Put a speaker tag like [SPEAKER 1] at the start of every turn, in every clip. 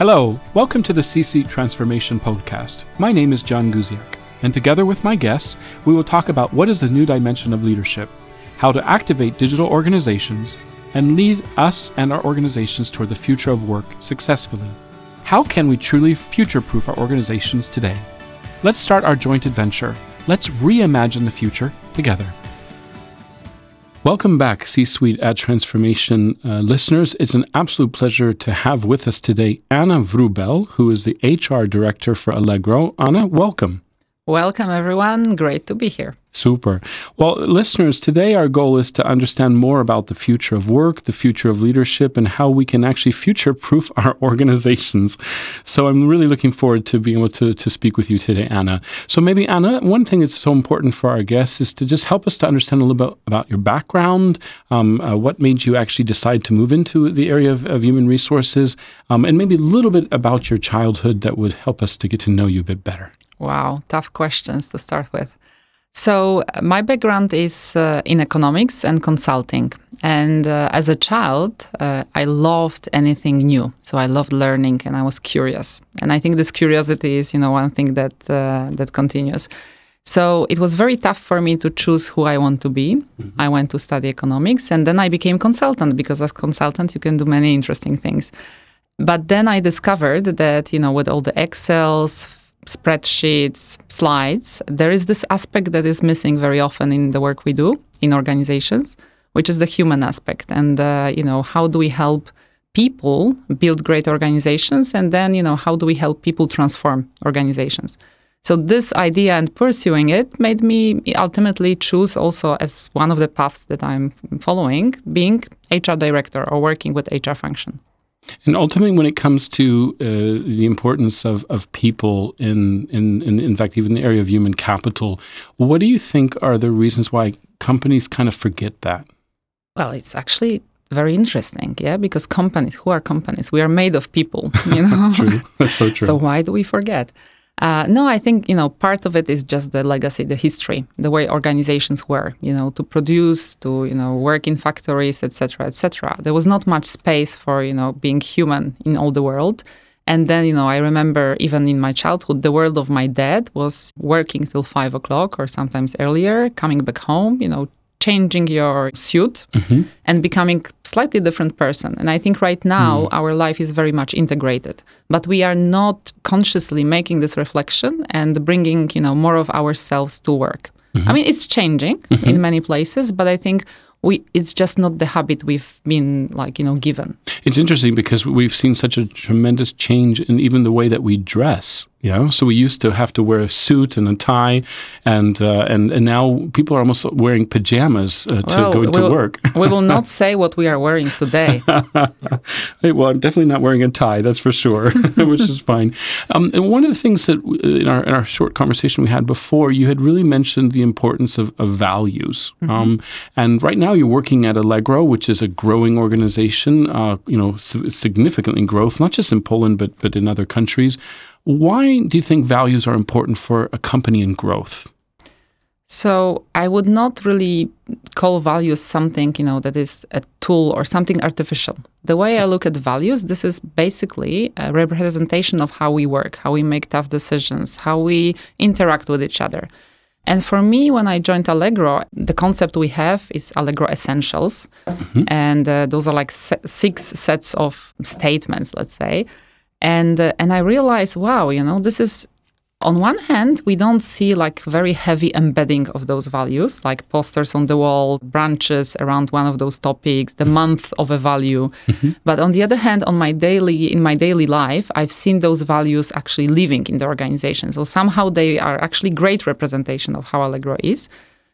[SPEAKER 1] Hello, welcome to the C Transformation Podcast. My name is John Guziak, and together with my guests, we will talk about what is the new dimension of leadership, how to activate digital organizations, and lead us and our organizations toward the future of work successfully. How can we truly future proof our organizations today? Let's start our joint adventure. Let's reimagine the future together. Welcome back, C Suite at Transformation uh, listeners. It's an absolute pleasure to have with us today Anna Wróbel, who is the HR director for Allegro. Anna, welcome.
[SPEAKER 2] Welcome, everyone. Great to be here.
[SPEAKER 1] Super. Well, listeners, today our goal is to understand more about the future of work, the future of leadership, and how we can actually future proof our organizations. So I'm really looking forward to being able to, to speak with you today, Anna. So maybe, Anna, one thing that's so important for our guests is to just help us to understand a little bit about your background, um, uh, what made you actually decide to move into the area of, of human resources, um, and maybe a little bit about your childhood that would help us to get to know you a bit better.
[SPEAKER 2] Wow, tough questions to start with. So, uh, my background is uh, in economics and consulting. And uh, as a child, uh, I loved anything new. So, I loved learning and I was curious. And I think this curiosity is, you know, one thing that, uh, that continues. So, it was very tough for me to choose who I want to be. Mm-hmm. I went to study economics and then I became consultant because as consultant, you can do many interesting things. But then I discovered that, you know, with all the Excels, spreadsheets, slides, there is this aspect that is missing very often in the work we do in organizations, which is the human aspect. And, uh, you know, how do we help people build great organizations? And then, you know, how do we help people transform organizations? So this idea and pursuing it made me ultimately choose also as one of the paths that I'm following, being HR director or working with HR function.
[SPEAKER 1] And ultimately, when it comes to uh, the importance of, of people in, in, in, in fact, even the area of human capital, what do you think are the reasons why companies kind of forget that?
[SPEAKER 2] Well, it's actually very interesting, yeah, because companies, who are companies? We are made of people, you know?
[SPEAKER 1] true. That's so true.
[SPEAKER 2] So why do we forget? Uh, no, I think you know part of it is just the legacy, the history, the way organizations were. You know, to produce, to you know, work in factories, etc., etc. There was not much space for you know being human in all the world. And then, you know, I remember even in my childhood, the world of my dad was working till five o'clock or sometimes earlier, coming back home, you know, changing your suit mm-hmm. and becoming slightly different person and i think right now mm. our life is very much integrated but we are not consciously making this reflection and bringing you know more of ourselves to work mm-hmm. i mean it's changing mm-hmm. in many places but i think we it's just not the habit we've been like you know given
[SPEAKER 1] it's interesting because we've seen such a tremendous change in even the way that we dress you know, so we used to have to wear a suit and a tie, and uh, and and now people are almost wearing pajamas uh, to well, go into
[SPEAKER 2] we'll,
[SPEAKER 1] work.
[SPEAKER 2] we will not say what we are wearing today.
[SPEAKER 1] hey, well, I'm definitely not wearing a tie, that's for sure, which is fine. Um, and one of the things that in our in our short conversation we had before, you had really mentioned the importance of, of values. Mm-hmm. Um, and right now, you're working at Allegro, which is a growing organization. Uh, you know, significantly in growth, not just in Poland but but in other countries. Why do you think values are important for a company in growth?
[SPEAKER 2] So I would not really call values something, you know, that is a tool or something artificial. The way I look at values, this is basically a representation of how we work, how we make tough decisions, how we interact with each other. And for me, when I joined Allegro, the concept we have is Allegro Essentials. Mm-hmm. And uh, those are like se- six sets of statements, let's say and uh, and I realized, wow, you know, this is on one hand, we don't see like very heavy embedding of those values, like posters on the wall, branches around one of those topics, the month of a value. Mm-hmm. But on the other hand, on my daily in my daily life, I've seen those values actually living in the organization. So somehow they are actually great representation of how Allegro is.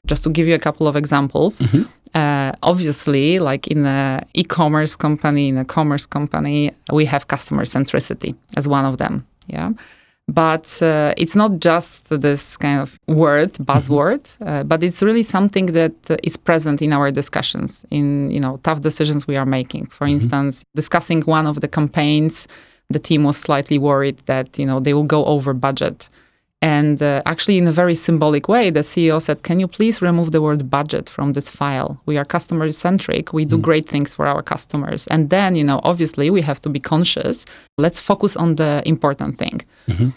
[SPEAKER 2] Just to give you a couple of examples, mm-hmm. uh, obviously, like in an e-commerce company, in a commerce company, we have customer centricity as one of them. Yeah, but uh, it's not just this kind of word buzzword mm-hmm. uh, but it's really something that is present in our discussions in you know tough decisions we are making for mm-hmm. instance discussing one of the campaigns the team was slightly worried that you know they will go over budget And uh, actually, in a very symbolic way, the CEO said, Can you please remove the word budget from this file? We are customer centric. We do mm. great things for our customers. And then, you know, obviously, we have to be conscious. Let's focus on the important thing. Mm-hmm.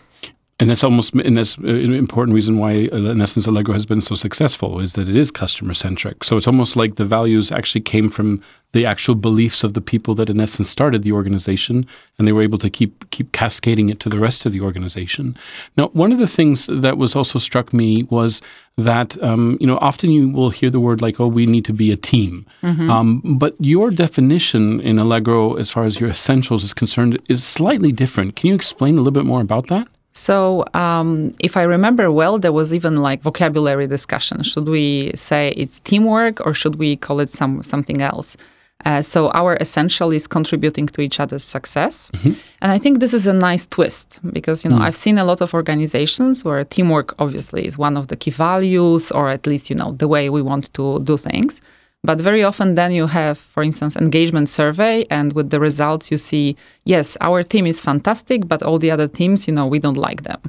[SPEAKER 1] And that's almost, and that's an important reason why, uh, in essence, Allegro has been so successful is that it is customer centric. So it's almost like the values actually came from the actual beliefs of the people that, in essence, started the organization, and they were able to keep keep cascading it to the rest of the organization. Now, one of the things that was also struck me was that um, you know often you will hear the word like, "Oh, we need to be a team," mm-hmm. um, but your definition in Allegro, as far as your essentials is concerned, is slightly different. Can you explain a little bit more about that?
[SPEAKER 2] So, um, if I remember well, there was even like vocabulary discussion. Should we say it's teamwork or should we call it some something else? Uh, so our essential is contributing to each other's success, mm-hmm. and I think this is a nice twist because you know mm. I've seen a lot of organizations where teamwork obviously is one of the key values, or at least you know the way we want to do things. But very often, then you have, for instance, engagement survey, and with the results, you see, yes, our team is fantastic, but all the other teams, you know, we don't like them,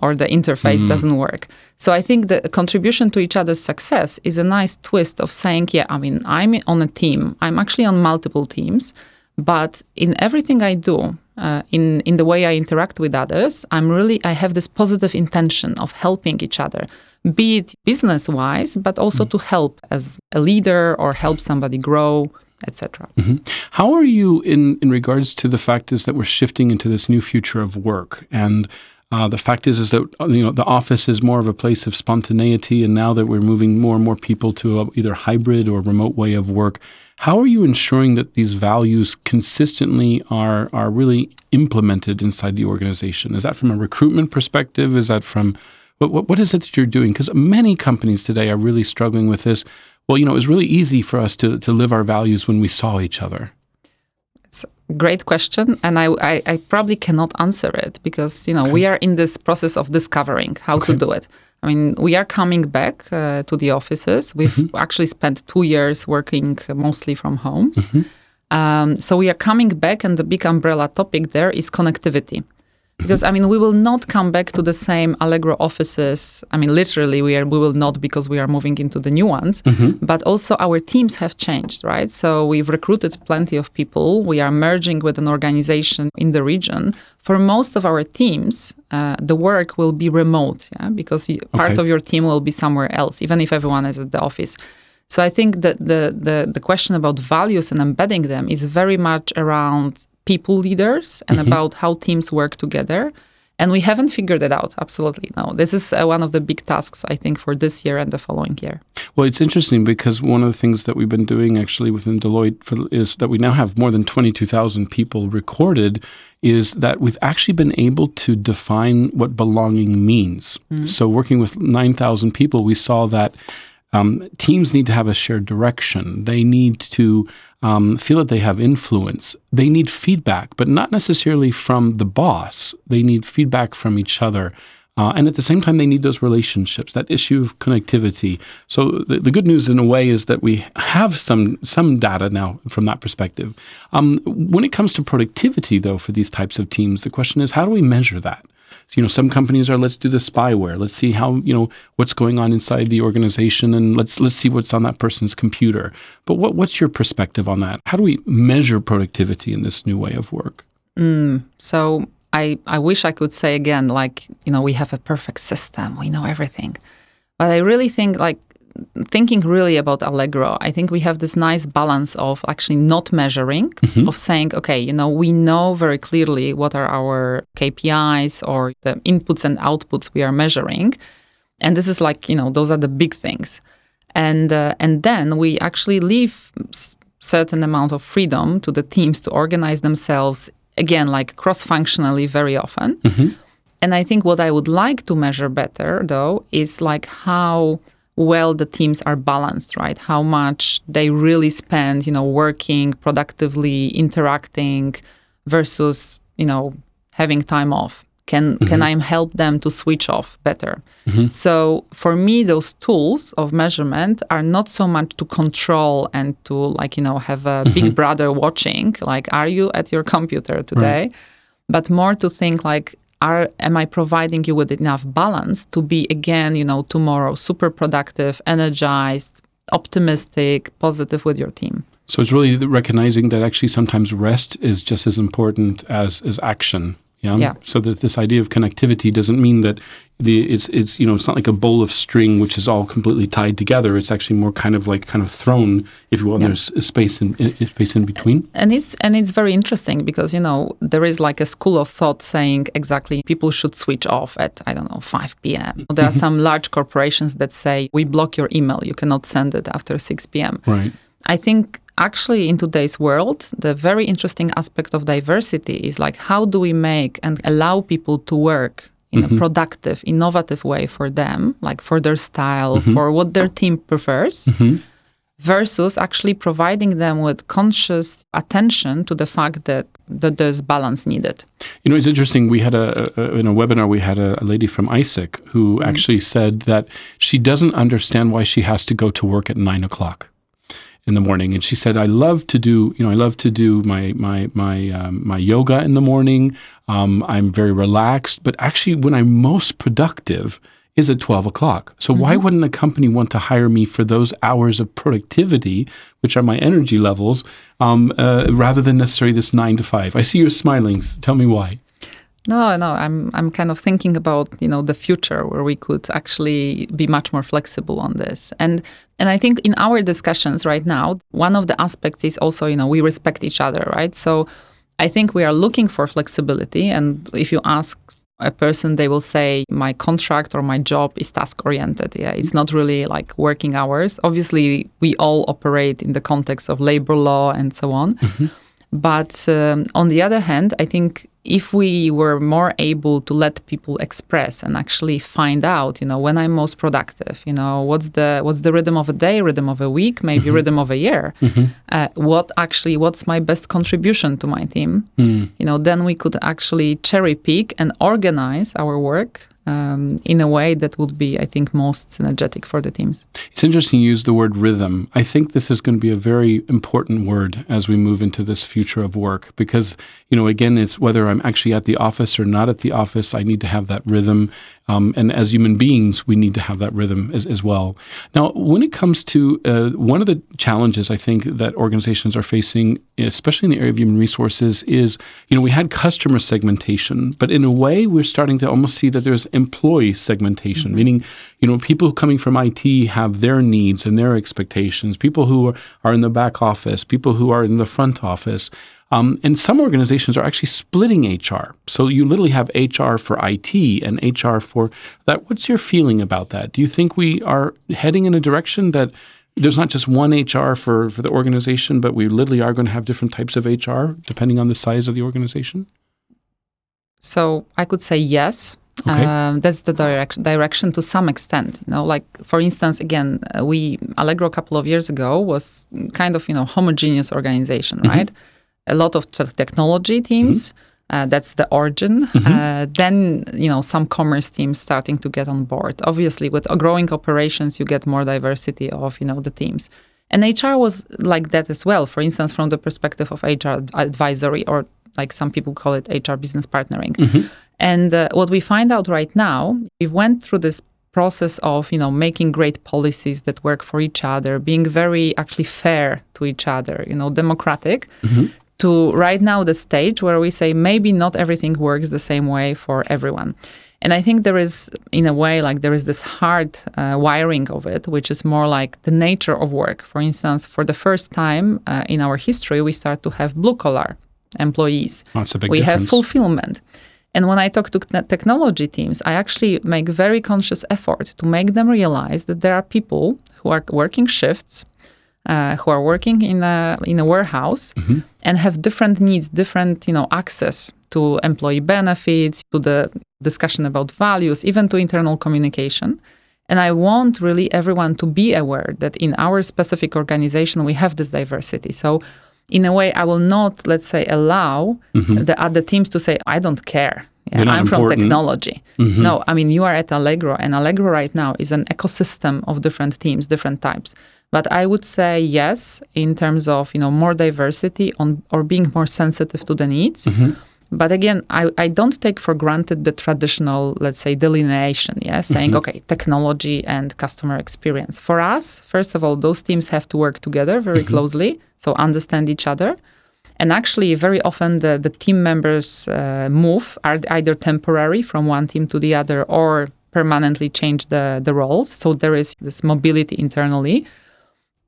[SPEAKER 2] or the interface mm-hmm. doesn't work. So I think the contribution to each other's success is a nice twist of saying, yeah, I mean, I'm on a team, I'm actually on multiple teams, but in everything I do, uh, in in the way I interact with others, I'm really I have this positive intention of helping each other, be it business wise, but also mm-hmm. to help as a leader or help somebody grow, etc. Mm-hmm.
[SPEAKER 1] How are you in in regards to the fact is that we're shifting into this new future of work and uh, the fact is, is that you know the office is more of a place of spontaneity, and now that we're moving more and more people to a, either hybrid or remote way of work, how are you ensuring that these values consistently are are really implemented inside the organization? Is that from a recruitment perspective? Is that from what what, what is it that you're doing? Because many companies today are really struggling with this. Well, you know, it was really easy for us to to live our values when we saw each other.
[SPEAKER 2] It's a great question, and I, I, I probably cannot answer it because you know okay. we are in this process of discovering how okay. to do it. I mean, we are coming back uh, to the offices. We've mm-hmm. actually spent two years working mostly from homes. Mm-hmm. Um, so we are coming back, and the big umbrella topic there is connectivity because I mean we will not come back to the same Allegro offices. I mean literally we are we will not because we are moving into the new ones. Mm-hmm. But also our teams have changed, right? So we've recruited plenty of people. We are merging with an organization in the region. For most of our teams, uh, the work will be remote, yeah, because part okay. of your team will be somewhere else, even if everyone is at the office. So I think that the, the the question about values and embedding them is very much around people leaders and mm-hmm. about how teams work together. And we haven't figured it out. Absolutely no. This is uh, one of the big tasks I think for this year and the following year.
[SPEAKER 1] Well, it's interesting because one of the things that we've been doing actually within Deloitte for, is that we now have more than twenty two thousand people recorded. Is that we've actually been able to define what belonging means. Mm-hmm. So, working with nine thousand people, we saw that um, teams need to have a shared direction. They need to um, feel that they have influence. They need feedback, but not necessarily from the boss. They need feedback from each other. Uh, and at the same time, they need those relationships, that issue of connectivity. So the, the, good news, in a way, is that we have some some data now from that perspective. Um, when it comes to productivity, though, for these types of teams, the question is, how do we measure that? You know, some companies are let's do the spyware. Let's see how you know what's going on inside the organization, and let's let's see what's on that person's computer. But what what's your perspective on that? How do we measure productivity in this new way of work?
[SPEAKER 2] Mm, so I I wish I could say again, like you know, we have a perfect system, we know everything, but I really think like thinking really about Allegro, I think we have this nice balance of actually not measuring, mm-hmm. of saying, okay, you know, we know very clearly what are our KPIs or the inputs and outputs we are measuring. And this is like, you know, those are the big things. And uh, and then we actually leave certain amount of freedom to the teams to organize themselves again like cross-functionally very often. Mm-hmm. And I think what I would like to measure better though is like how well the teams are balanced, right? How much they really spend, you know, working productively, interacting versus, you know, having time off. Can mm-hmm. can I help them to switch off better? Mm-hmm. So for me, those tools of measurement are not so much to control and to like you know have a mm-hmm. big brother watching. Like, are you at your computer today? Right. But more to think like are am I providing you with enough balance to be again, you know, tomorrow super productive, energized, optimistic, positive with your team?
[SPEAKER 1] So it's really recognizing that actually sometimes rest is just as important as as action. Yeah?
[SPEAKER 2] yeah.
[SPEAKER 1] So that this idea of connectivity doesn't mean that the it's it's you know it's not like a bowl of string which is all completely tied together. It's actually more kind of like kind of thrown, if you will. Yeah. There's a space in, in, space in between.
[SPEAKER 2] And it's and it's very interesting because you know there is like a school of thought saying exactly people should switch off at I don't know 5 p.m. There are mm-hmm. some large corporations that say we block your email. You cannot send it after 6 p.m.
[SPEAKER 1] Right.
[SPEAKER 2] I think actually in today's world the very interesting aspect of diversity is like how do we make and allow people to work in mm-hmm. a productive innovative way for them like for their style mm-hmm. for what their team prefers mm-hmm. versus actually providing them with conscious attention to the fact that, that there's balance needed
[SPEAKER 1] you know it's interesting we had a, a in a webinar we had a, a lady from ISEC who mm-hmm. actually said that she doesn't understand why she has to go to work at nine o'clock in the morning, and she said, "I love to do, you know, I love to do my my my um, my yoga in the morning. Um, I'm very relaxed, but actually, when I'm most productive." Is at 12 o'clock. So, mm-hmm. why wouldn't a company want to hire me for those hours of productivity, which are my energy levels, um, uh, rather than necessarily this nine to five? I see you're smiling. Tell me why.
[SPEAKER 2] No, no, I'm I'm kind of thinking about you know the future where we could actually be much more flexible on this, and and I think in our discussions right now, one of the aspects is also you know we respect each other, right? So I think we are looking for flexibility, and if you ask a person, they will say my contract or my job is task oriented. Yeah, it's not really like working hours. Obviously, we all operate in the context of labor law and so on. Mm-hmm. But um, on the other hand, I think if we were more able to let people express and actually find out you know when i'm most productive you know what's the what's the rhythm of a day rhythm of a week maybe mm-hmm. rhythm of a year mm-hmm. uh, what actually what's my best contribution to my team mm. you know then we could actually cherry pick and organize our work um, in a way that would be, I think, most synergetic for the teams.
[SPEAKER 1] It's interesting you use the word rhythm. I think this is going to be a very important word as we move into this future of work because, you know, again, it's whether I'm actually at the office or not at the office, I need to have that rhythm. Um, and as human beings, we need to have that rhythm as, as well. Now, when it comes to uh, one of the challenges I think that organizations are facing, especially in the area of human resources, is you know we had customer segmentation, but in a way we're starting to almost see that there's employee segmentation, mm-hmm. meaning you know people coming from IT have their needs and their expectations. People who are, are in the back office, people who are in the front office. Um, and some organizations are actually splitting HR. So you literally have HR for IT and HR for that. What's your feeling about that? Do you think we are heading in a direction that there's not just one HR for, for the organization, but we literally are going to have different types of HR depending on the size of the organization?
[SPEAKER 2] So I could say yes.
[SPEAKER 1] Okay.
[SPEAKER 2] Um, that's the direction direction to some extent. You know, like for instance, again, uh, we Allegro a couple of years ago was kind of you know homogeneous organization, mm-hmm. right? A lot of technology teams. Mm-hmm. Uh, that's the origin. Mm-hmm. Uh, then, you know, some commerce teams starting to get on board. Obviously, with growing operations, you get more diversity of, you know, the teams. And HR was like that as well. For instance, from the perspective of HR advisory, or like some people call it HR business partnering. Mm-hmm. And uh, what we find out right now, we went through this process of you know making great policies that work for each other being very actually fair to each other you know democratic mm-hmm to right now the stage where we say maybe not everything works the same way for everyone. And I think there is, in a way, like there is this hard uh, wiring of it, which is more like the nature of work. For instance, for the first time uh, in our history, we start to have blue collar employees.
[SPEAKER 1] Oh, that's a big
[SPEAKER 2] we
[SPEAKER 1] difference.
[SPEAKER 2] have fulfillment. And when I talk to technology teams, I actually make very conscious effort to make them realize that there are people who are working shifts uh, who are working in a in a warehouse mm-hmm. and have different needs, different you know access to employee benefits, to the discussion about values, even to internal communication. And I want really everyone to be aware that in our specific organization we have this diversity. So in a way, I will not, let's say, allow mm-hmm. the other teams to say, I don't care. Yeah, I'm from technology. Mm-hmm. No, I mean, you are at Allegro, and Allegro right now is an ecosystem of different teams, different types. But I would say yes, in terms of you know more diversity on or being more sensitive to the needs. Mm-hmm. But again, I, I don't take for granted the traditional, let's say, delineation, yeah, saying, okay, technology and customer experience. For us, first of all, those teams have to work together very closely, so understand each other. And actually, very often the, the team members uh, move are either temporary from one team to the other or permanently change the, the roles. So there is this mobility internally.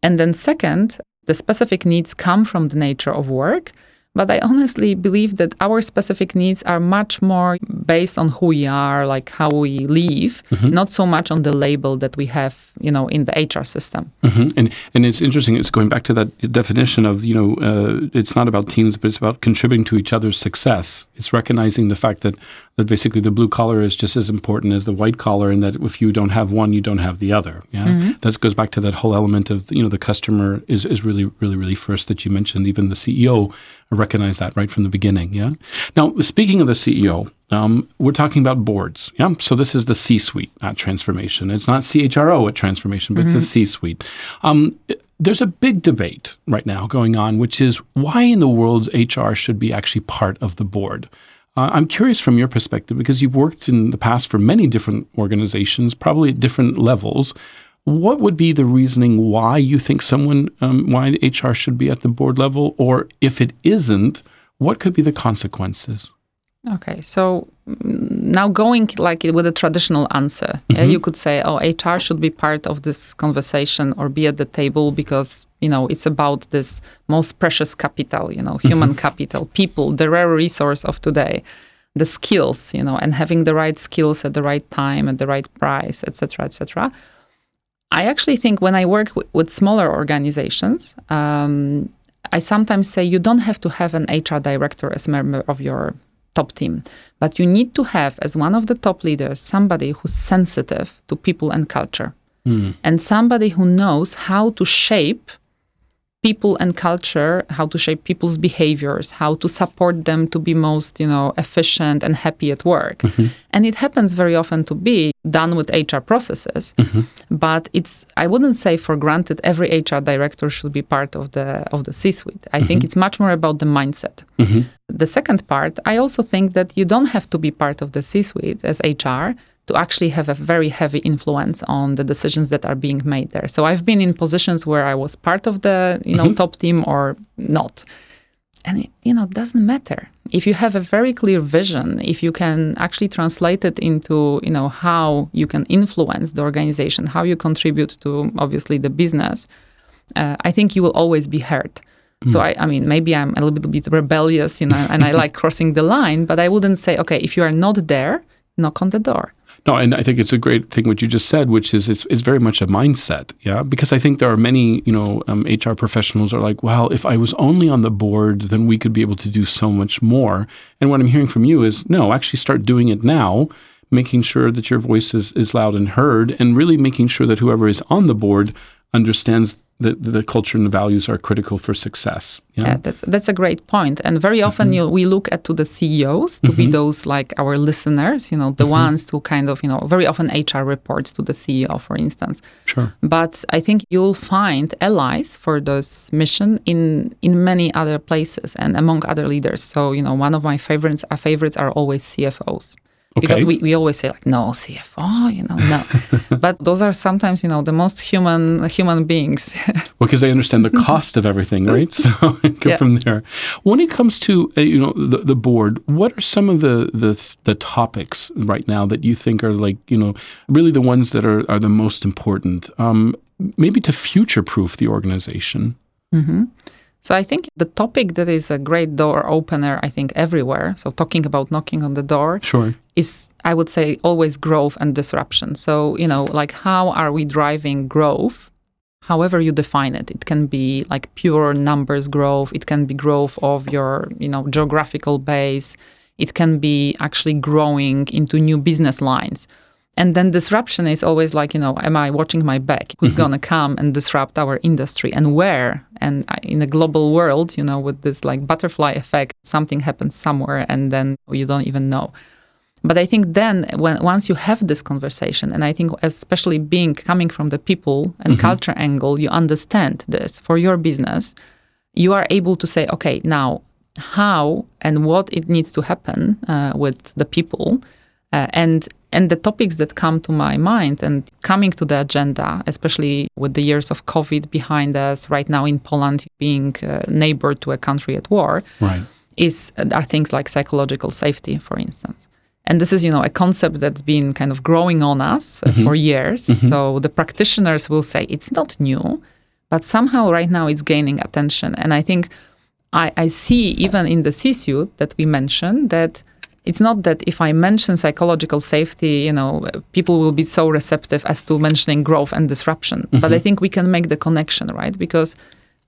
[SPEAKER 2] And then, second, the specific needs come from the nature of work. But I honestly believe that our specific needs are much more based on who we are, like how we live, not so much on the label that we have, you know, in the HR system.
[SPEAKER 1] hmm And and it's interesting. It's going back to that definition of you know, uh, it's not about teams, but it's about contributing to each other's success. It's recognizing the fact that that basically the blue collar is just as important as the white collar, and that if you don't have one, you don't have the other. Yeah, that goes back to that whole element of you know the customer is is really really really first that you mentioned. Even the CEO recognized that right from the beginning. Yeah. Now speaking of the CEO, um, we're talking about boards. Yeah. So this is the C suite at transformation. It's not CHRO at transformation, but it's the C suite. Um, there's a big debate right now going on, which is why in the world HR should be actually part of the board. Uh, I'm curious from your perspective because you've worked in the past for many different organizations, probably at different levels. What would be the reasoning why you think someone, um, why HR should be at the board level, or if it isn't, what could be the consequences?
[SPEAKER 2] Okay, so now going like with a traditional answer, yeah, you could say, "Oh, HR should be part of this conversation or be at the table because you know it's about this most precious capital, you know, human mm-hmm. capital, people, the rare resource of today, the skills, you know, and having the right skills at the right time at the right price, etc., etc." I actually think when I work w- with smaller organizations, um, I sometimes say you don't have to have an HR director as member of your top team, but you need to have, as one of the top leaders, somebody who's sensitive to people and culture, hmm. and somebody who knows how to shape people and culture, how to shape people's behaviors, how to support them to be most, you know, efficient and happy at work. Mm-hmm. And it happens very often to be done with HR processes, mm-hmm. but it's I wouldn't say for granted every HR director should be part of the of the C-suite. I think mm-hmm. it's much more about the mindset. The second part, I also think that you don't have to be part of the C-suite as HR to actually have a very heavy influence on the decisions that are being made there. So I've been in positions where I was part of the, you know, top team or not. And it, you know, doesn't matter. If you have a very clear vision, if you can actually translate it into, you know, how you can influence the organization, how you contribute to obviously the business, uh, I think you will always be heard. So I, I mean, maybe I'm a little bit rebellious, you know, and I like crossing the line, but I wouldn't say, okay, if you are not there, knock on the door.
[SPEAKER 1] No, and I think it's a great thing what you just said, which is it's, it's very much a mindset, yeah. Because I think there are many, you know, um, HR professionals are like, well, if I was only on the board, then we could be able to do so much more. And what I'm hearing from you is, no, actually start doing it now, making sure that your voice is, is loud and heard, and really making sure that whoever is on the board understands that the culture and the values are critical for success. Yeah.
[SPEAKER 2] Yeah, that's that's a great point. And very mm-hmm. often you, we look at to the CEOs to be mm-hmm. those like our listeners, you know, the mm-hmm. ones who kind of, you know, very often HR reports to the CEO, for instance.
[SPEAKER 1] Sure.
[SPEAKER 2] But I think you'll find allies for this mission in in many other places and among other leaders. So, you know, one of my favorites our favorites are always CFOs. Because we, we always say like no CFO, you know, no. but those are sometimes, you know, the most human human beings.
[SPEAKER 1] Well, because they understand the cost of everything, right? So go
[SPEAKER 2] Mm-hmm. Yeah.
[SPEAKER 1] from there. When it comes to uh, you know the, the board, what are some of the, the the topics right now that you think are like you know really the ones that are are the most important? Um, maybe to future proof the organization.
[SPEAKER 2] So I think the topic that is a great door opener, I think everywhere. So talking about knocking on the door
[SPEAKER 1] Sure.
[SPEAKER 2] is, I would say, always growth and disruption. So you know, like how are we driving growth? However you define it, it can be like pure numbers growth. It can be growth of your, you know, geographical base. It can be actually growing into new business lines. And then disruption is always like, you know, am I watching my back? Who's going to come and disrupt our industry and where? And in a global world, you know, with this like butterfly effect, something happens somewhere and then you don't even know. But I think then when once you have this conversation, and I think especially being coming from the people and culture angle, you understand this for your business, you are able to say, okay, now how and what it needs to happen uh, with the people uh, and and the topics that come to my mind and coming to the agenda, especially with the years of COVID behind us, right now in Poland being a neighbor to a country at war,
[SPEAKER 1] right.
[SPEAKER 2] is are things like psychological safety, for instance. And this is, you know, a concept that's been kind of growing on us mm-hmm. for years. Mm-hmm. So the practitioners will say it's not new, but somehow right now it's gaining attention. And I think I, I see even in the C-suite that we mentioned that it's not that if I mention psychological safety, you know, people will be so receptive as to mentioning growth and disruption. Mm-hmm. But I think we can make the connection, right? Because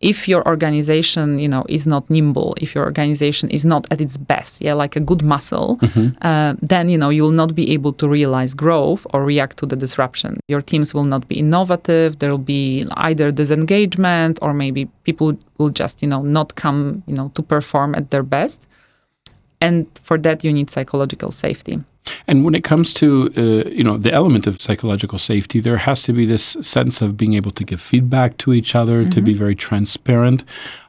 [SPEAKER 2] if your organization, you know, is not nimble, if your organization is not at its best, yeah, like a good muscle, mm-hmm. uh, then you know you will not be able to realize growth or react to the disruption. Your teams will not be innovative. There will be either disengagement or maybe people will just, you know, not come, you know, to perform at their best and for that you need psychological safety.
[SPEAKER 1] And when it comes to uh, you know the element of psychological safety there has to be this sense of being able to give feedback to each other mm-hmm. to be very transparent.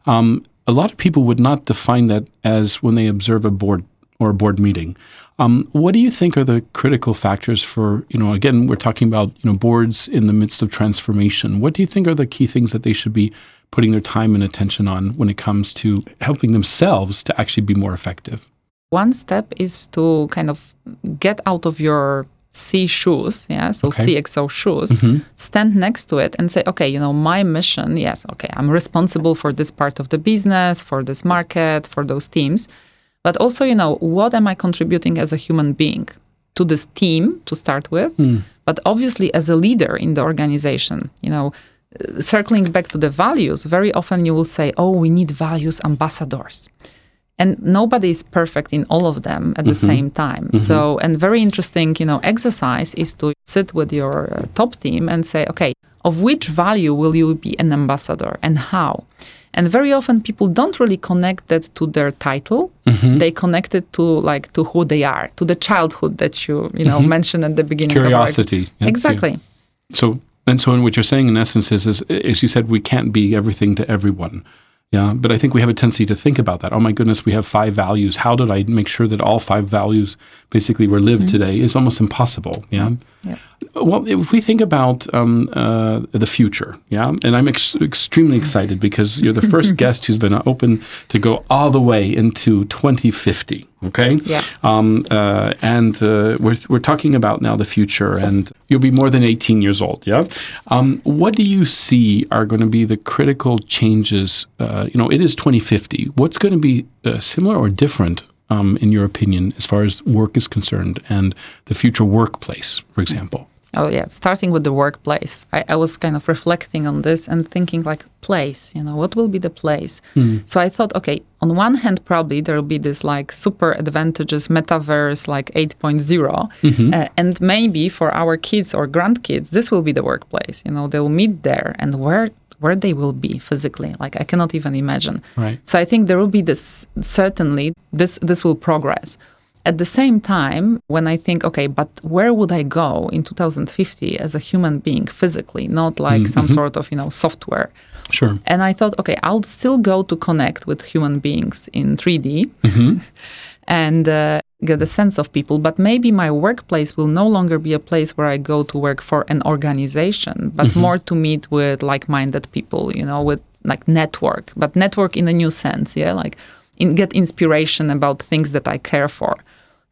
[SPEAKER 1] Um, a lot of people would not define that as when they observe a board or a board meeting. Um, what do you think are the critical factors for you know again we're talking about you know boards in the midst of transformation. What do you think are the key things that they should be putting their time and attention on when it comes to helping themselves to actually be more effective
[SPEAKER 2] one step is to kind of get out of your C shoes, yeah, so okay. CXO shoes, mm-hmm. stand next to it and say, okay, you know, my mission, yes, okay, I'm responsible for this part of the business, for this market, for those teams. But also, you know, what am I contributing as a human being to this team to start with? Mm. But obviously, as a leader in the organization, you know, circling back to the values, very often you will say, oh, we need values ambassadors and nobody is perfect in all of them at mm-hmm. the same time mm-hmm. so and very interesting you know exercise is to sit with your uh, top team and say okay of which value will you be an ambassador and how and very often people don't really connect that to their title mm-hmm. they connect it to like to who they are to the childhood that you you know mm-hmm. mentioned at the beginning
[SPEAKER 1] curiosity
[SPEAKER 2] our, exactly yeah.
[SPEAKER 1] so and so and what you're saying in essence is, is as you said we can't be everything to everyone yeah, but I think we have a tendency to think about that. Oh my goodness, we have five values. How did I make sure that all five values basically were lived mm-hmm. today? It's almost impossible. Yeah. yeah. Well, if we think about um, uh, the future, yeah, and I'm ex- extremely excited because you're the first guest who's been open to go all the way into 2050. Okay.
[SPEAKER 2] Yeah.
[SPEAKER 1] Um, uh, and uh, we're we're talking about now the future, and you'll be more than 18 years old. Yeah. Um, what do you see are going to be the critical changes? Uh, you know, it is 2050. What's going to be uh, similar or different um, in your opinion, as far as work is concerned and the future workplace, for example?
[SPEAKER 2] Oh yeah, starting with the workplace. I, I, was kind of reflecting on this and thinking like place, you know, what will be the place? Mm. So I thought, okay, on one hand, probably there will be this like super advantageous metaverse like 8.0. Mm-hmm. Uh, and maybe for our kids or grandkids, this will be the workplace. You know, they'll meet there and where where they will be physically like i cannot even imagine
[SPEAKER 1] right
[SPEAKER 2] so i think there will be this certainly this this will progress at the same time, when I think, okay, but where would I go in 2050 as a human being physically, not like mm-hmm. some sort of, you know, software?
[SPEAKER 1] Sure.
[SPEAKER 2] And I thought, okay, I'll still go to connect with human beings in 3D mm-hmm. and uh, get a sense of people, but maybe my workplace will no longer be a place where I go to work for an organization, but mm-hmm. more to meet with like minded people, you know, with like network, but network in a new sense, yeah, like in, get inspiration about things that I care for.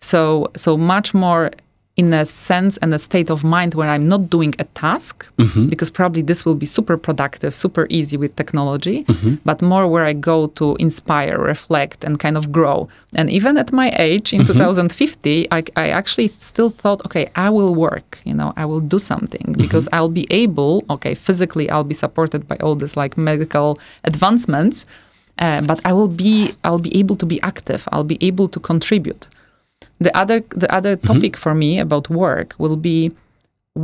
[SPEAKER 2] So so much more in a sense and a state of mind where I'm not doing a task, mm-hmm. because probably this will be super productive, super easy with technology, mm-hmm. but more where I go to inspire, reflect, and kind of grow. And even at my age in mm-hmm. 2050, I, I, actually still thought, okay, I will work, you know, I will do something mm-hmm. because I'll be able, okay, physically, I'll be supported by all this like medical advancements. Uh, but I will be, I'll be able to be active. I'll be able to contribute. The other the other mm-hmm. topic for me about work will be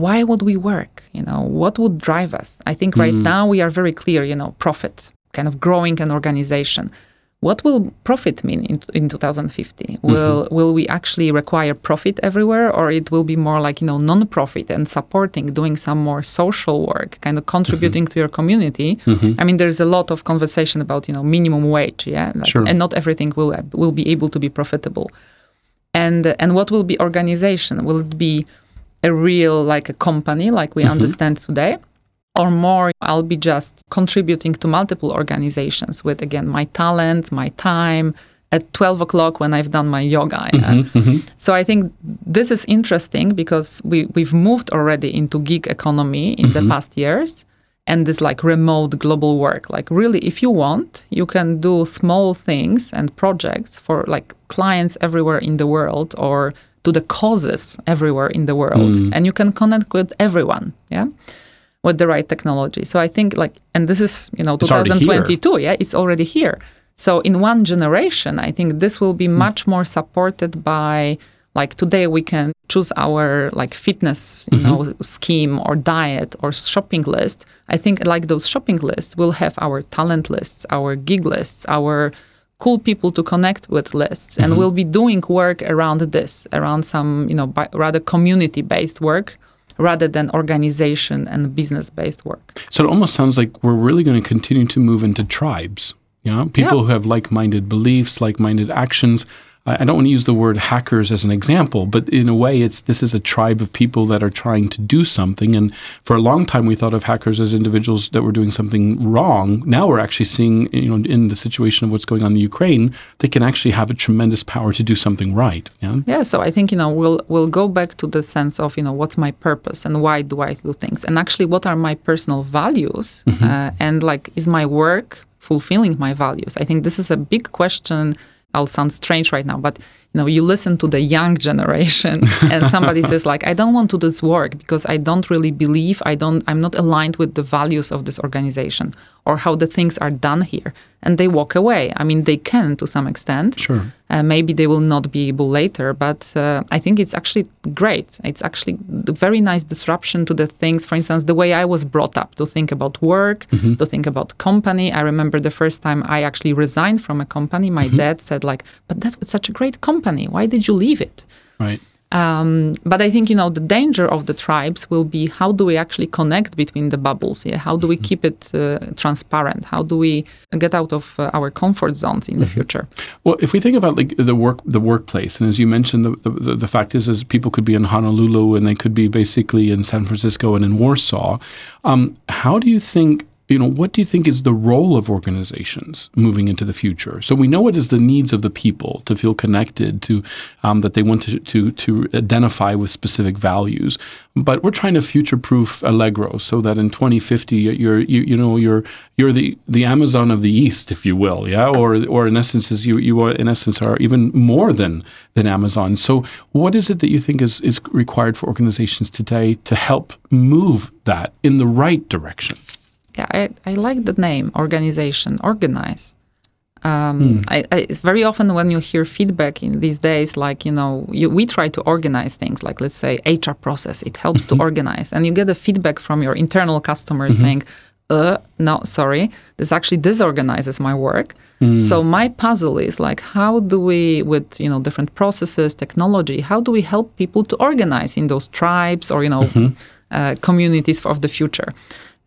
[SPEAKER 2] why would we work? You know, what would drive us? I think right mm. now we are very clear, you know, profit, kind of growing an organization. what will profit mean in, in 2050 will mm-hmm. will we actually require profit everywhere or it will be more like you know non-profit and supporting doing some more social work kind of contributing mm-hmm. to your community mm-hmm. i mean there's a lot of conversation about you know minimum wage yeah like, sure. and not everything will will be able to be profitable and and what will be organization will it be a real like a company like we mm-hmm. understand today or more, I'll be just contributing to multiple organizations with, again, my talent, my time at 12 o'clock when I've done my yoga. Mm-hmm, mm-hmm. So I think this is interesting because we, we've moved already into gig economy in mm-hmm. the past years and this like remote global work. Like, really, if you want, you can do small things and projects for like clients everywhere in the world or to the causes everywhere in the world. Mm. And you can connect with everyone. Yeah with the right technology. So I think like, and this is you know 2022, yeah, it's already here. So in one generation, I think this will be mm. much more supported by like today we can choose our like fitness you mm-hmm. know scheme or diet or shopping list i think like those shopping lists will have our talent lists our gig lists our cool people to connect with lists and mm-hmm. we'll be doing work around this around some you know rather community based work rather than organization and business based work.
[SPEAKER 1] So it almost sounds like we're really going to continue to move into tribes. You know, people yeah. who have like minded beliefs, like minded actions. I don't want to use the word hackers as an example, but in a way, it's this is a tribe of people that are trying to do something. And for a long time, we thought of hackers as individuals that were doing something wrong. Now we're actually seeing, you know, in the situation of what's going on in Ukraine, they can actually have a tremendous power to do something right.
[SPEAKER 2] Yeah. Yeah. So I think you know we'll we'll go back to the sense of you know what's my purpose and why do I do things, and actually what are my personal values, mm-hmm. uh, and like is my work fulfilling my values? I think this is a big question I'll sound strange right now, but you know, you listen to the young generation and somebody says like, I don't want to do this work because I don't really believe, I don't, I'm not aligned with the values of this organization or how the things are done here. And they walk away. I mean, they can to some extent.
[SPEAKER 1] Sure.
[SPEAKER 2] Uh, maybe they will not be able later, but uh, I think it's actually great. It's actually a very nice disruption to the things. For instance, the way I was brought up to think about work, mm-hmm. to think about company. I remember the first time I actually resigned from a company, my mm-hmm. dad said like, "But that was such a great company. Why did you leave it?"
[SPEAKER 1] Right.
[SPEAKER 2] Um, but I think you know the danger of the tribes will be how do we actually connect between the bubbles? Yeah, how do we mm-hmm. keep it uh, transparent? How do we get out of uh, our comfort zones in mm-hmm. the future?
[SPEAKER 1] Well, if we think about like the work, the workplace, and as you mentioned, the, the, the fact is, is people could be in Honolulu and they could be basically in San Francisco and in Warsaw. Um, how do you think you know, what do you think is the role of organizations moving into the future? So we know it is the needs of the people to feel connected, to um, that they want to, to to identify with specific values. But we're trying to future-proof Allegro so that in 2050 you're you, you know you're you're the, the Amazon of the East, if you will, yeah, or or in essence is you you are in essence are even more than than Amazon. So what is it that you think is is required for organizations today to help move that in the right direction?
[SPEAKER 2] Yeah, I, I like the name organization, organize. Um, mm. I, I, very often when you hear feedback in these days, like you know, you, we try to organize things, like let's say HR process, it helps mm-hmm. to organize, and you get a feedback from your internal customers mm-hmm. saying, "Uh, no, sorry, this actually disorganizes my work." Mm. So my puzzle is like, how do we, with you know, different processes, technology, how do we help people to organize in those tribes or you know, mm-hmm. uh, communities of the future?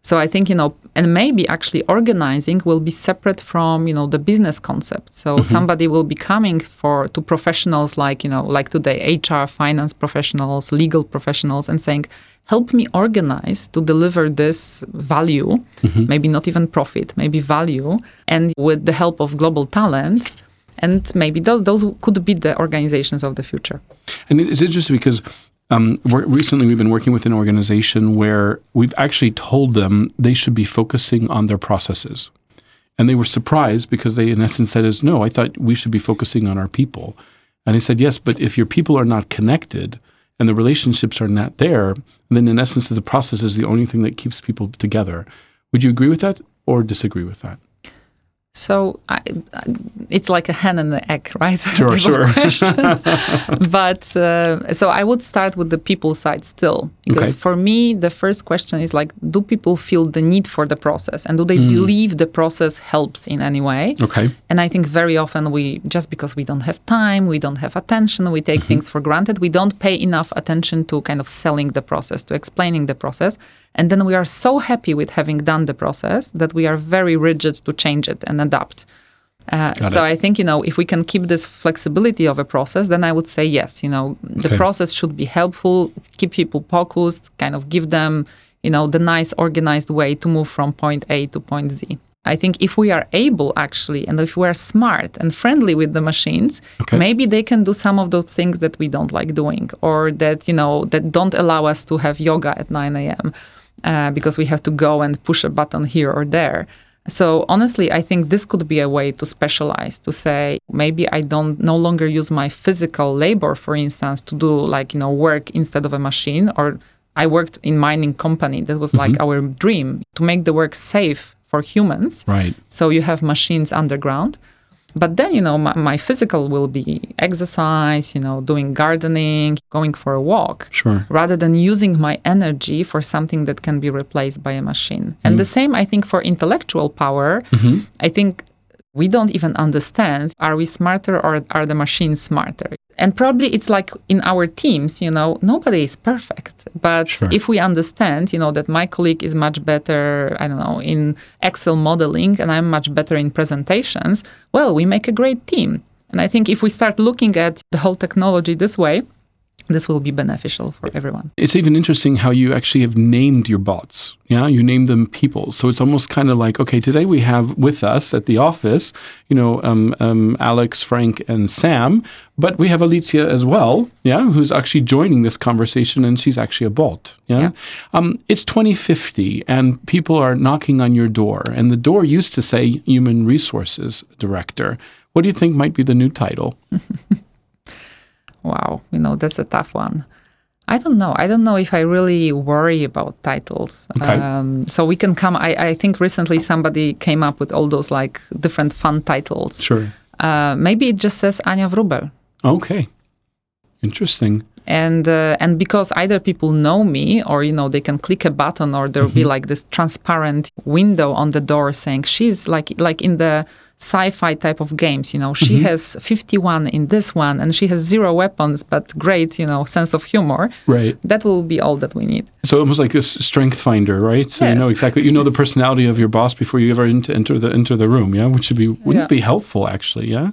[SPEAKER 2] So I think, you know, and maybe actually organizing will be separate from, you know, the business concept. So mm-hmm. somebody will be coming for to professionals like, you know, like today, HR, finance professionals, legal professionals, and saying, help me organize to deliver this value, mm-hmm. maybe not even profit, maybe value, and with the help of global talent. And maybe those, those could be the organizations of the future.
[SPEAKER 1] And it's interesting because um, recently, we've been working with an organization where we've actually told them they should be focusing on their processes. And they were surprised because they, in essence, said, "Is no, I thought we should be focusing on our people." And I said, "Yes, but if your people are not connected and the relationships are not there, then in essence, the process is the only thing that keeps people together." Would you agree with that or disagree with that?
[SPEAKER 2] So I, it's like a hen and the egg, right?
[SPEAKER 1] Sure, sure.
[SPEAKER 2] but uh, so I would start with the people side still, because
[SPEAKER 1] Okay.
[SPEAKER 2] for me, the first question is like, do people feel the need for the process, and do they
[SPEAKER 1] Mm.
[SPEAKER 2] believe the process helps in any way?
[SPEAKER 1] Okay.
[SPEAKER 2] And I think very often we, just because we don't have time, we don't have attention, we take things for granted, we don't pay enough attention to kind of selling the process, to explaining the process. And then we are so happy with having done the process that we are very rigid to change it and adapt. Uh, so
[SPEAKER 1] it.
[SPEAKER 2] I think you know if we can keep this flexibility of a process, then I would say yes. You know the
[SPEAKER 1] Okay.
[SPEAKER 2] process should be helpful, keep people focused, kind of give them you know the nice organized way to move from point A to point Z. I think if we are able actually, and if we are smart and friendly with the machines,
[SPEAKER 1] Okay.
[SPEAKER 2] maybe they can do some of those things that we don't like doing, or that you know that don't allow us to have yoga at 9 a.m. Uh, because we have to go and push a button here or there. So honestly, I think this could be a way to specialize, to say maybe I don't no longer use my physical labor, for instance, to do like you know work instead of a machine. Or I worked in mining company that was like mm-hmm. our dream to make the work safe for humans.
[SPEAKER 1] Right.
[SPEAKER 2] So you have machines underground. But then, you know, my, my physical will be exercise, you know, doing gardening, going for a walk
[SPEAKER 1] Sure.
[SPEAKER 2] rather than using my energy for something that can be replaced by a machine. And mm-hmm. the same, I think, for intellectual power. Mm-hmm. I think we don't even understand are we smarter or are the machines smarter? And probably it's like in our teams, you know, nobody is perfect. But
[SPEAKER 1] Sure.
[SPEAKER 2] if we understand, you know, that my colleague is much better, I don't know, in Excel modeling and I'm much better in presentations, well, we make a great team. And I think if we start looking at the whole technology this way, this will be beneficial for everyone.
[SPEAKER 1] It's even interesting how you actually have named your bots. Yeah, you name them people. So it's almost kind of like, okay, today we have with us at the office, you know, um, um, Alex, Frank, and Sam, but we have Alicia as well. Yeah, who's actually joining this conversation, and she's actually a bot. Yeah,
[SPEAKER 2] Yeah.
[SPEAKER 1] Um, it's 2050, and people are knocking on your door, and the door used to say Human Resources Director. What do you think might be the new title?
[SPEAKER 2] Wow, you know, that's a tough one. I don't know. I don't know if I really worry about titles.
[SPEAKER 1] Okay.
[SPEAKER 2] Um, so we can come. I, I think recently somebody came up with all those like different fun titles.
[SPEAKER 1] Sure.
[SPEAKER 2] Uh, maybe it just says Anya Wróbel.
[SPEAKER 1] Okay. Interesting.
[SPEAKER 2] and uh, and because either people know me or you know they can click a button or there'll be like this transparent window on the door saying she's like like in the sci-fi type of games you know she has 51 in this one and she has zero weapons but great you know sense of humor
[SPEAKER 1] Right.
[SPEAKER 2] that will be all that we need
[SPEAKER 1] So almost like this strength finder, right? So you know exactly you know the personality of your boss before you ever ent- enter the enter the room, yeah, which would be wouldn't
[SPEAKER 2] Yeah.
[SPEAKER 1] be helpful actually, yeah.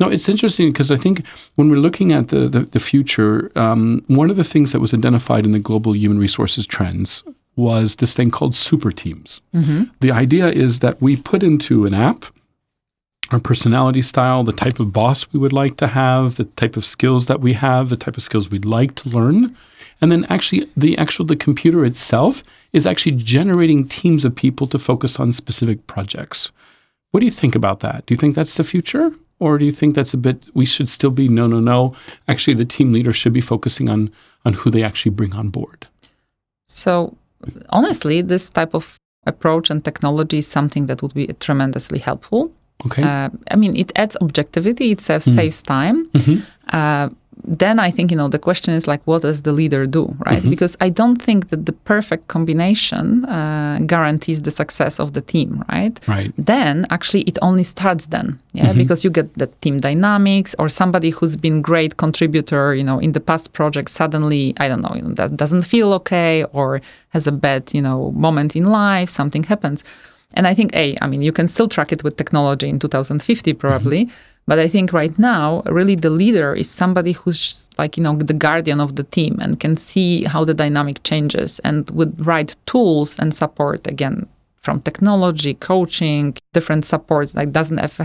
[SPEAKER 1] No, it's interesting because I think when we're looking at the the, the future, um, one of the things that was identified in the global human resources trends was this thing called super teams. The idea is that we put into an app our personality style, the type of boss we would like to have, the type of skills that we have, the type of skills we'd like to learn. And then actually the actual the computer itself is actually generating teams of people to focus on specific projects. What do you think about that? Do you think that's the future? Or do you think that's a bit we should still be no no no. Actually the team leader should be focusing on on who they actually bring on board.
[SPEAKER 2] so honestly this type of approach and technology is something that would be tremendously helpful
[SPEAKER 1] Okay.
[SPEAKER 2] Uh, I mean, it adds objectivity. It saves, saves time. Uh, then I think you know the question is like, what does the leader do, right? Because I don't think that the perfect combination uh, guarantees the success of the team, right?
[SPEAKER 1] right.
[SPEAKER 2] Then actually it only starts then, yeah, because you get the team dynamics or somebody who's been great contributor, you know, in the past project suddenly I don't know, you know, that doesn't feel okay or has a bad you know moment in life, something happens. And I think, A, I mean, you can still track it with technology in 2050, probably. Mm-hmm. But I think right now, really the leader is somebody who's like, you know, the guardian of the team and can see how the dynamic changes and with right tools and support, again, from technology, coaching, different supports. Like, doesn't have,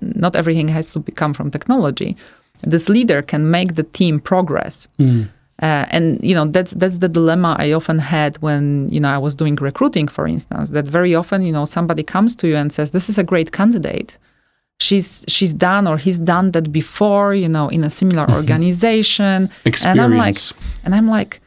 [SPEAKER 2] not everything has to become from technology. This leader can make the team progress. Mm. Uh, and you know that's that's the dilemma I often had when you know I was doing recruiting, for instance. That very often you know somebody comes to you and says, "This is a great candidate. She's she's done or he's done that before, you know, in a similar organization." And I'm like,
[SPEAKER 1] Experience.
[SPEAKER 2] and I'm like,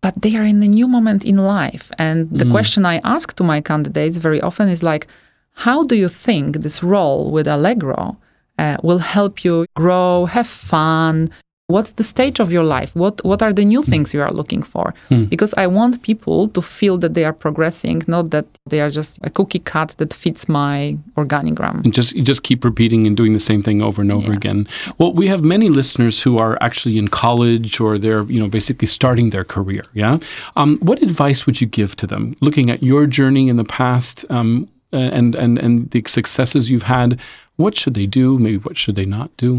[SPEAKER 2] but they are in a new moment in life. And the question I ask to my candidates very often is like, how do you think this role with Allegro uh, will help you grow, have fun, what's the stage of your life what what are the new
[SPEAKER 1] Hmm.
[SPEAKER 2] things you are looking for because i want people to feel that they are progressing not that they are just a cookie cut that fits my organigram
[SPEAKER 1] and just you just keep repeating and doing the same thing over and over
[SPEAKER 2] Yeah.
[SPEAKER 1] again. Well, we have many listeners who are actually in college or they're you know basically starting their career. Yeah, um, what advice would you give to them, looking at your journey in the past um, and and and the successes you've had? What should they do? Maybe what should they not do?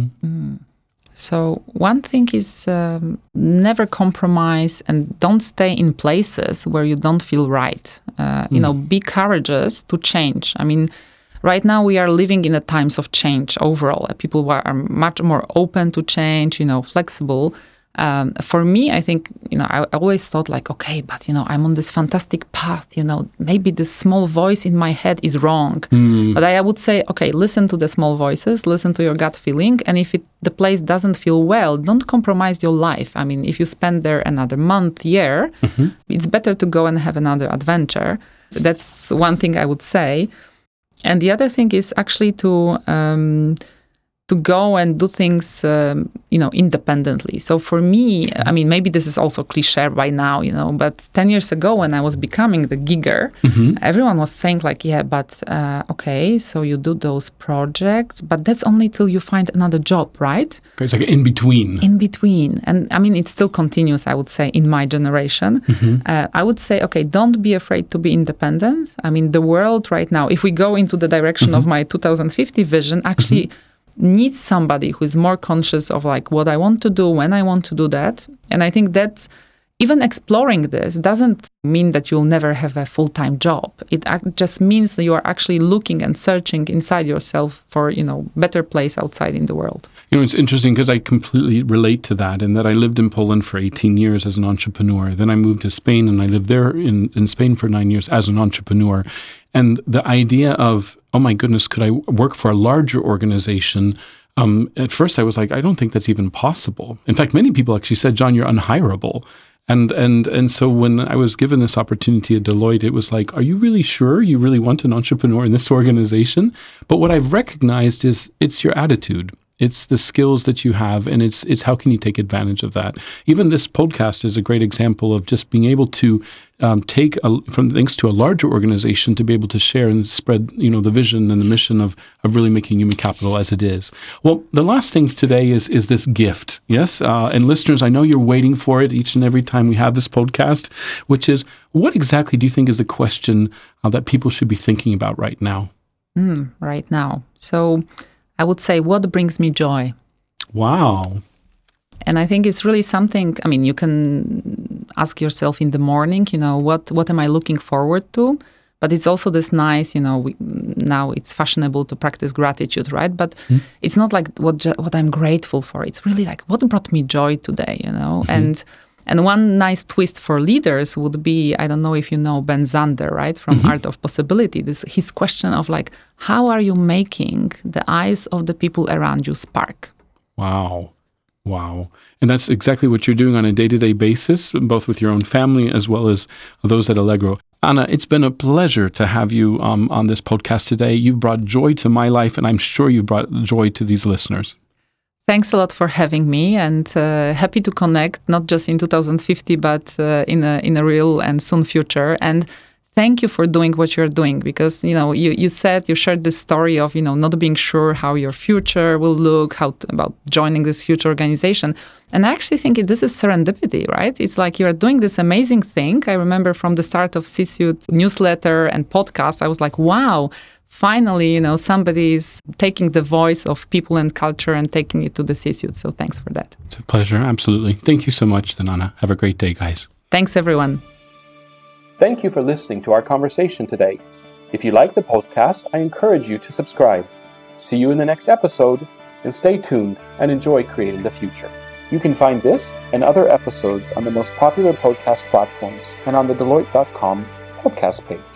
[SPEAKER 2] So, one thing is um, never compromise and don't stay in places where you don't feel right. Uh, you know, be courageous to change. I mean, right now we are living in the times of change overall. People are much more open to change, you know, flexible. Um, for me, I think, you know, I always thought like, okay, but, you know, I'm on this fantastic path, you know, maybe this small voice in my head is wrong. But I, I would say, okay, listen to the small voices, listen to your gut feeling. And if it, the place doesn't feel well, don't compromise your life. I mean, if you spend there another month, year, it's better to go and have another adventure. That's one thing I would say. And the other thing is actually to um, to go and do things, um, you know, independently. So for me, I mean, maybe this is also cliche by now, you know, but ten years ago when I was becoming the gigger, everyone was saying like, yeah, but uh, okay, so you do those projects, but that's only till you find another job, right?
[SPEAKER 1] Okay, It's like in between.
[SPEAKER 2] in between. And i mean it still continues i would say in my generation. Uh, i would say okay don't be afraid to be independent. I mean the world right now if we go into the direction of my 2050 vision actually needs somebody who is more conscious of like what i want to do when i want to do that and i think that even exploring this doesn't mean that you'll never have a full-time job it just means that you are actually looking and searching inside yourself for you know better place outside in the world
[SPEAKER 1] You know, it's interesting because I completely relate to that in that I lived in Poland for 18 years as an entrepreneur. Then I moved to Spain and I lived there in, in Spain for nine years as an entrepreneur. And the idea of, oh my goodness, could I work for a larger organization? Um, at first, I was like, I don't think that's even possible. In fact, many people actually said, John, you're unhireable. And and and so when I was given this opportunity at Deloitte, it was like, are you really sure you really want an entrepreneur in this organization? But what I've recognized is it's your attitude. It's the skills that you have, and it's it's how can you take advantage of that. Even this podcast is a great example of just being able to um, take a, from thanks to a larger organization to be able to share and spread, you know, the vision and the mission of of really making human capital as it is. Well, the last thing today is is this gift, yes. Uh, and listeners, I know you're waiting for it each and every time we have this podcast, which is what exactly do you think is the question uh, that people should be thinking about right now?
[SPEAKER 2] Mm, right now. So I would say, what brings me joy?
[SPEAKER 1] Wow.
[SPEAKER 2] And I think it's really something. I mean, you can ask yourself in the morning, you know, what what am I looking forward to? But it's also this nice, you know, we, now it's fashionable to practice gratitude, right? But hmm. it's not like what what I'm grateful for. It's really like what brought me joy today, you know. Mm-hmm. And and one nice twist for leaders would be I don't know if you know Ben Zander, right, from Art of Possibility. This his question of like, how are you making the eyes of the people around you spark?
[SPEAKER 1] Wow. Wow. And that's exactly what you're doing on a day to day basis, both with your own family as well as those at Allegro. Anna, it's been a pleasure to have you um, on this podcast today. You've brought joy to my life, and I'm sure you've brought joy to these listeners.
[SPEAKER 2] Thanks a lot for having me, and uh, happy to connect not just in 2050, but uh, in a in a real and soon future. And thank you for doing what you're doing because you know you, you said you shared this story of you know not being sure how your future will look, how about joining this huge organization. And I actually think this is serendipity, right? It's like you're doing this amazing thing. I remember from the start of C-suite newsletter and podcast, I was like, wow finally, you know, somebody is taking the voice of people and culture and taking it to the C-suite. So thanks for that.
[SPEAKER 1] It's a pleasure. Absolutely. Thank you so much, then, Anna. Have a great day, guys.
[SPEAKER 2] Thanks, everyone.
[SPEAKER 3] Thank you for listening to our conversation today. If you like the podcast, I encourage you to subscribe. See you in the next episode, and stay tuned and enjoy creating the future. You can find this and other episodes on the most popular podcast platforms and on the Deloitte.com podcast page.